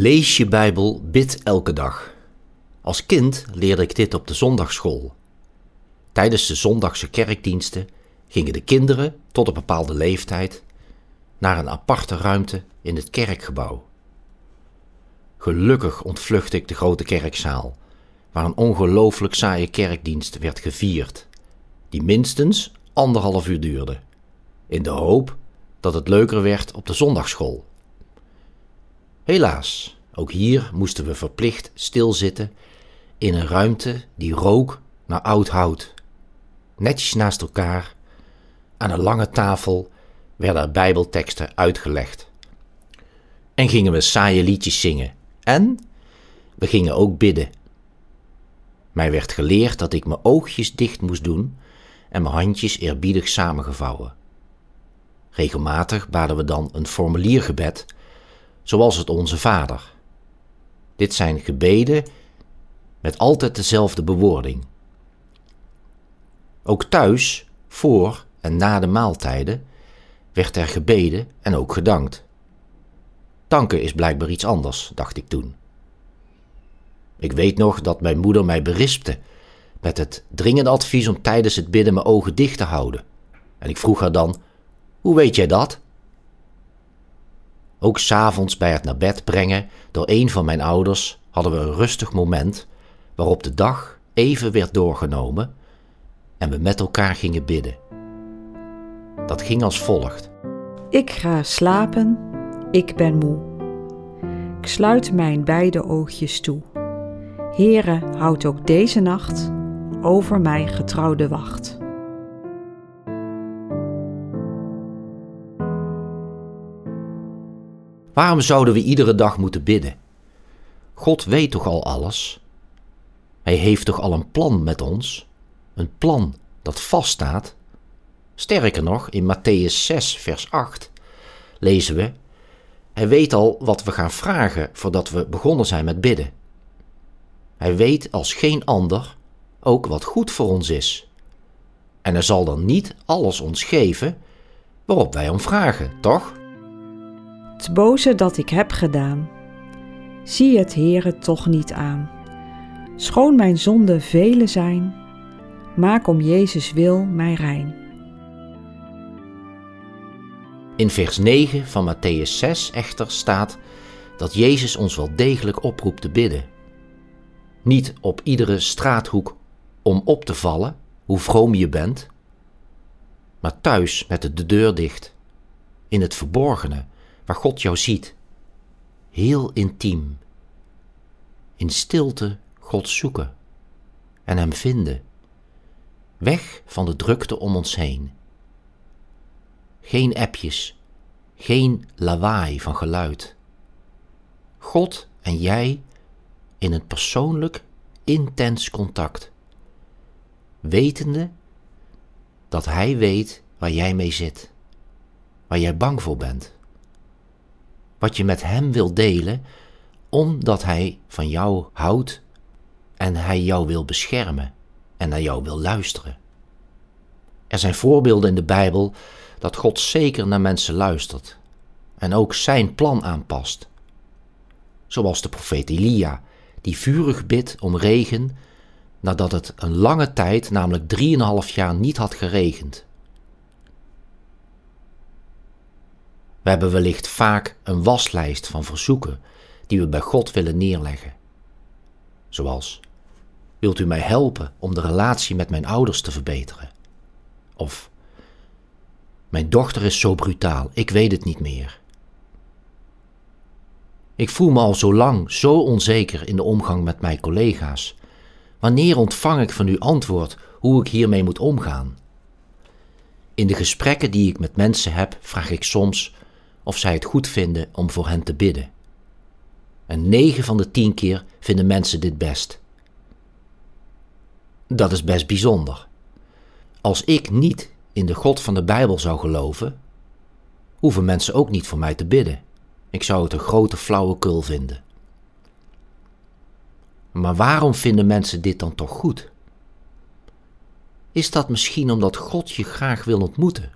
Lees je Bijbel, bid elke dag. Als kind leerde ik dit op de zondagschool. Tijdens de zondagse kerkdiensten gingen de kinderen tot een bepaalde leeftijd naar een aparte ruimte in het kerkgebouw. Gelukkig ontvluchtte ik de grote kerkzaal, waar een ongelooflijk saaie kerkdienst werd gevierd, die minstens anderhalf uur duurde, in de hoop dat het leuker werd op de zondagschool. Helaas, ook hier moesten we verplicht stilzitten in een ruimte die rook naar oud hout. Netjes naast elkaar, aan een lange tafel, werden er bijbelteksten uitgelegd. En gingen we saaie liedjes zingen. En we gingen ook bidden. Mij werd geleerd dat ik mijn oogjes dicht moest doen en mijn handjes eerbiedig samengevouwen. Regelmatig baden we dan een formuliergebed zoals het Onze Vader. Dit zijn gebeden met altijd dezelfde bewoording. Ook thuis, voor en na de maaltijden, werd er gebeden en ook gedankt. Danken is blijkbaar iets anders, dacht ik toen. Ik weet nog dat mijn moeder mij berispte met het dringende advies om tijdens het bidden mijn ogen dicht te houden. En ik vroeg haar dan: Hoe weet jij dat? Ook s'avonds bij het naar bed brengen door een van mijn ouders hadden we een rustig moment waarop de dag even werd doorgenomen en we met elkaar gingen bidden. Dat ging als volgt. Ik ga slapen, ik ben moe. Ik sluit mijn beide oogjes toe. Heere, houd ook deze nacht over mij getrouwde wacht. Waarom zouden we iedere dag moeten bidden? God weet toch al alles? Hij heeft toch al een plan met ons? Een plan dat vaststaat? Sterker nog, in Matthäus 6, vers 8 lezen we: Hij weet al wat we gaan vragen voordat we begonnen zijn met bidden. Hij weet als geen ander ook wat goed voor ons is. En hij zal dan niet alles ons geven waarop wij om vragen, toch? Het boze dat ik heb gedaan, zie het Heere toch niet aan. Schoon mijn zonden vele zijn, maak om Jezus wil mij rein. In vers 9 van Matthäus 6 echter staat dat Jezus ons wel degelijk oproept te bidden. Niet op iedere straathoek om op te vallen, hoe vroom je bent, maar thuis met de deur dicht, in het verborgene, waar God jou ziet. Heel intiem. In stilte God zoeken en Hem vinden. Weg van de drukte om ons heen. Geen appjes, geen lawaai van geluid. God en jij in een persoonlijk, intens contact. Wetende dat Hij weet waar jij mee zit, waar jij bang voor bent wat je met Hem wil delen, omdat Hij van jou houdt en Hij jou wil beschermen en naar jou wil luisteren. Er zijn voorbeelden in de Bijbel dat God zeker naar mensen luistert en ook Zijn plan aanpast. Zoals de profeet Elia, die vurig bidt om regen nadat het een lange tijd, namelijk drieënhalf jaar, niet had geregend. We hebben wellicht vaak een waslijst van verzoeken die we bij God willen neerleggen. Zoals: Wilt u mij helpen om de relatie met mijn ouders te verbeteren? Of: Mijn dochter is zo brutaal, ik weet het niet meer. Ik voel me al zo lang zo onzeker in de omgang met mijn collega's. Wanneer ontvang ik van u antwoord hoe ik hiermee moet omgaan? In de gesprekken die ik met mensen heb, vraag ik soms of zij het goed vinden om voor hen te bidden. En 9 van de 10 keer vinden mensen dit best. Dat is best bijzonder. Als ik niet in de God van de Bijbel zou geloven, hoeven mensen ook niet voor mij te bidden. Ik zou het een grote flauwekul vinden. Maar waarom vinden mensen dit dan toch goed? Is dat misschien omdat God je graag wil ontmoeten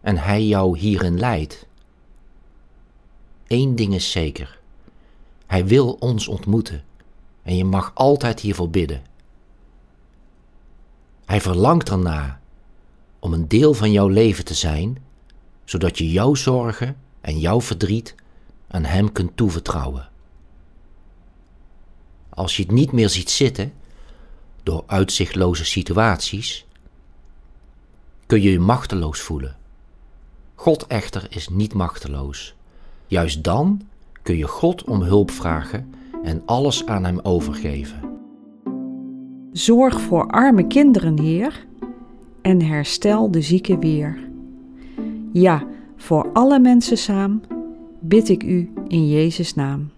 en Hij jou hierin leidt? Eén ding is zeker. Hij wil ons ontmoeten en je mag altijd hiervoor bidden. Hij verlangt erna om een deel van jouw leven te zijn, zodat je jouw zorgen en jouw verdriet aan Hem kunt toevertrouwen. Als je het niet meer ziet zitten door uitzichtloze situaties, kun je je machteloos voelen. God echter is niet machteloos. Juist dan kun je God om hulp vragen en alles aan Hem overgeven. Zorg voor arme kinderen, Heer, en herstel de zieke weer. Ja, voor alle mensen samen bid ik u in Jezus' naam.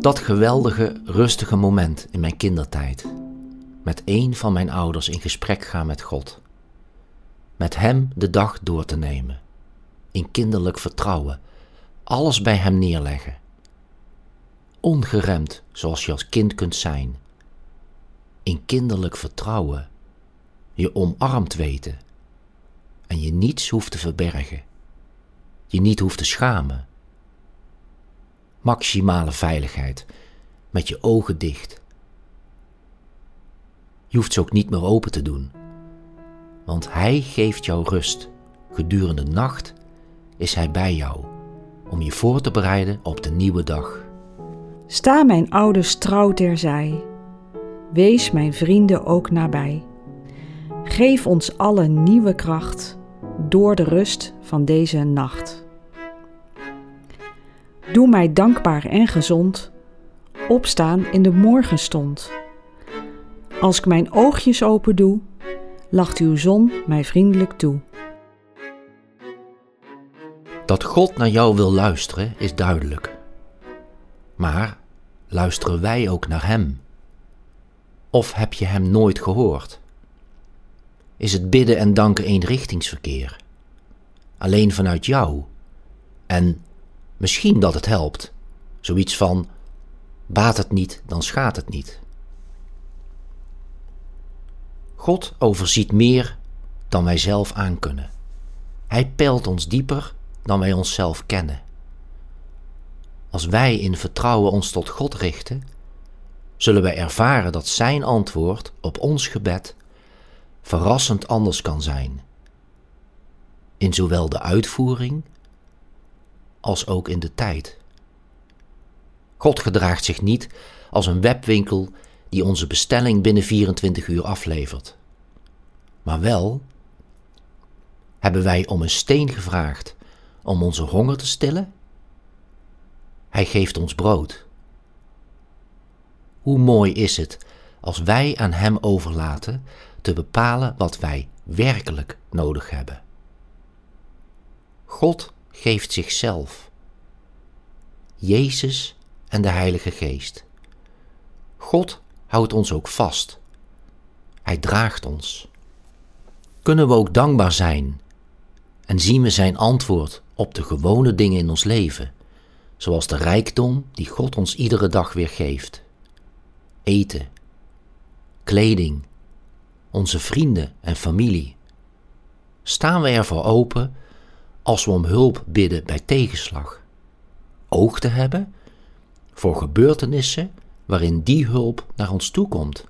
Dat geweldige, rustige moment in mijn kindertijd. Met een van mijn ouders in gesprek gaan met God. Met Hem de dag door te nemen. In kinderlijk vertrouwen. Alles bij Hem neerleggen. Ongeremd zoals je als kind kunt zijn. In kinderlijk vertrouwen. Je omarmd weten. En je niets hoeft te verbergen. Je niet hoeft te schamen maximale veiligheid, met je ogen dicht. Je hoeft ze ook niet meer open te doen, want Hij geeft jou rust. Gedurende de nacht is Hij bij jou om je voor te bereiden op de nieuwe dag. Sta mijn ouders trouw terzij, wees mijn vrienden ook nabij. Geef ons alle nieuwe kracht door de rust van deze nacht. Doe mij dankbaar en gezond, opstaan in de morgenstond. Als ik mijn oogjes open doe, lacht uw zon mij vriendelijk toe. Dat God naar jou wil luisteren is duidelijk. Maar luisteren wij ook naar Hem? Of heb je Hem nooit gehoord? Is het bidden en danken eenrichtingsverkeer? Alleen vanuit jou en Misschien dat het helpt. Zoiets van: baat het niet, dan schaadt het niet. God overziet meer dan wij zelf aankunnen. Hij peilt ons dieper dan wij onszelf kennen. Als wij in vertrouwen ons tot God richten, zullen wij ervaren dat Zijn antwoord op ons gebed verrassend anders kan zijn. In zowel de uitvoering als ook in de tijd. God gedraagt zich niet als een webwinkel die onze bestelling binnen 24 uur aflevert. Maar wel hebben wij om een steen gevraagd om onze honger te stillen? Hij geeft ons brood. Hoe mooi is het als wij aan Hem overlaten te bepalen wat wij werkelijk nodig hebben. God geeft zichzelf. Jezus en de Heilige Geest. God houdt ons ook vast. Hij draagt ons. Kunnen we ook dankbaar zijn en zien we Zijn antwoord op de gewone dingen in ons leven, zoals de rijkdom die God ons iedere dag weer geeft. Eten, kleding, onze vrienden en familie. Staan we ervoor open als we om hulp bidden bij tegenslag. Oog te hebben voor gebeurtenissen waarin die hulp naar ons toe komt.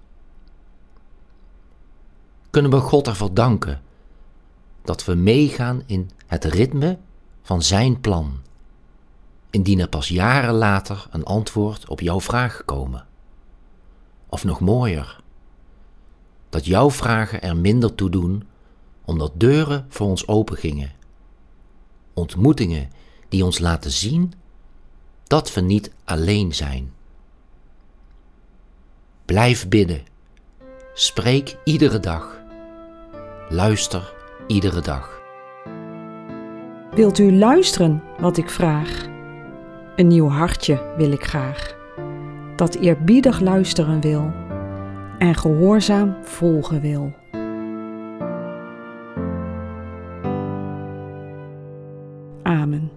Kunnen we God ervoor danken dat we meegaan in het ritme van Zijn plan, indien er pas jaren later een antwoord op jouw vraag komen. Of nog mooier, dat jouw vragen er minder toe doen omdat deuren voor ons open gingen ontmoetingen die ons laten zien dat we niet alleen zijn. Blijf bidden. Spreek iedere dag. Luister iedere dag. Wilt u luisteren wat ik vraag? Een nieuw hartje wil ik graag, dat eerbiedig luisteren wil en gehoorzaam volgen wil. Amen.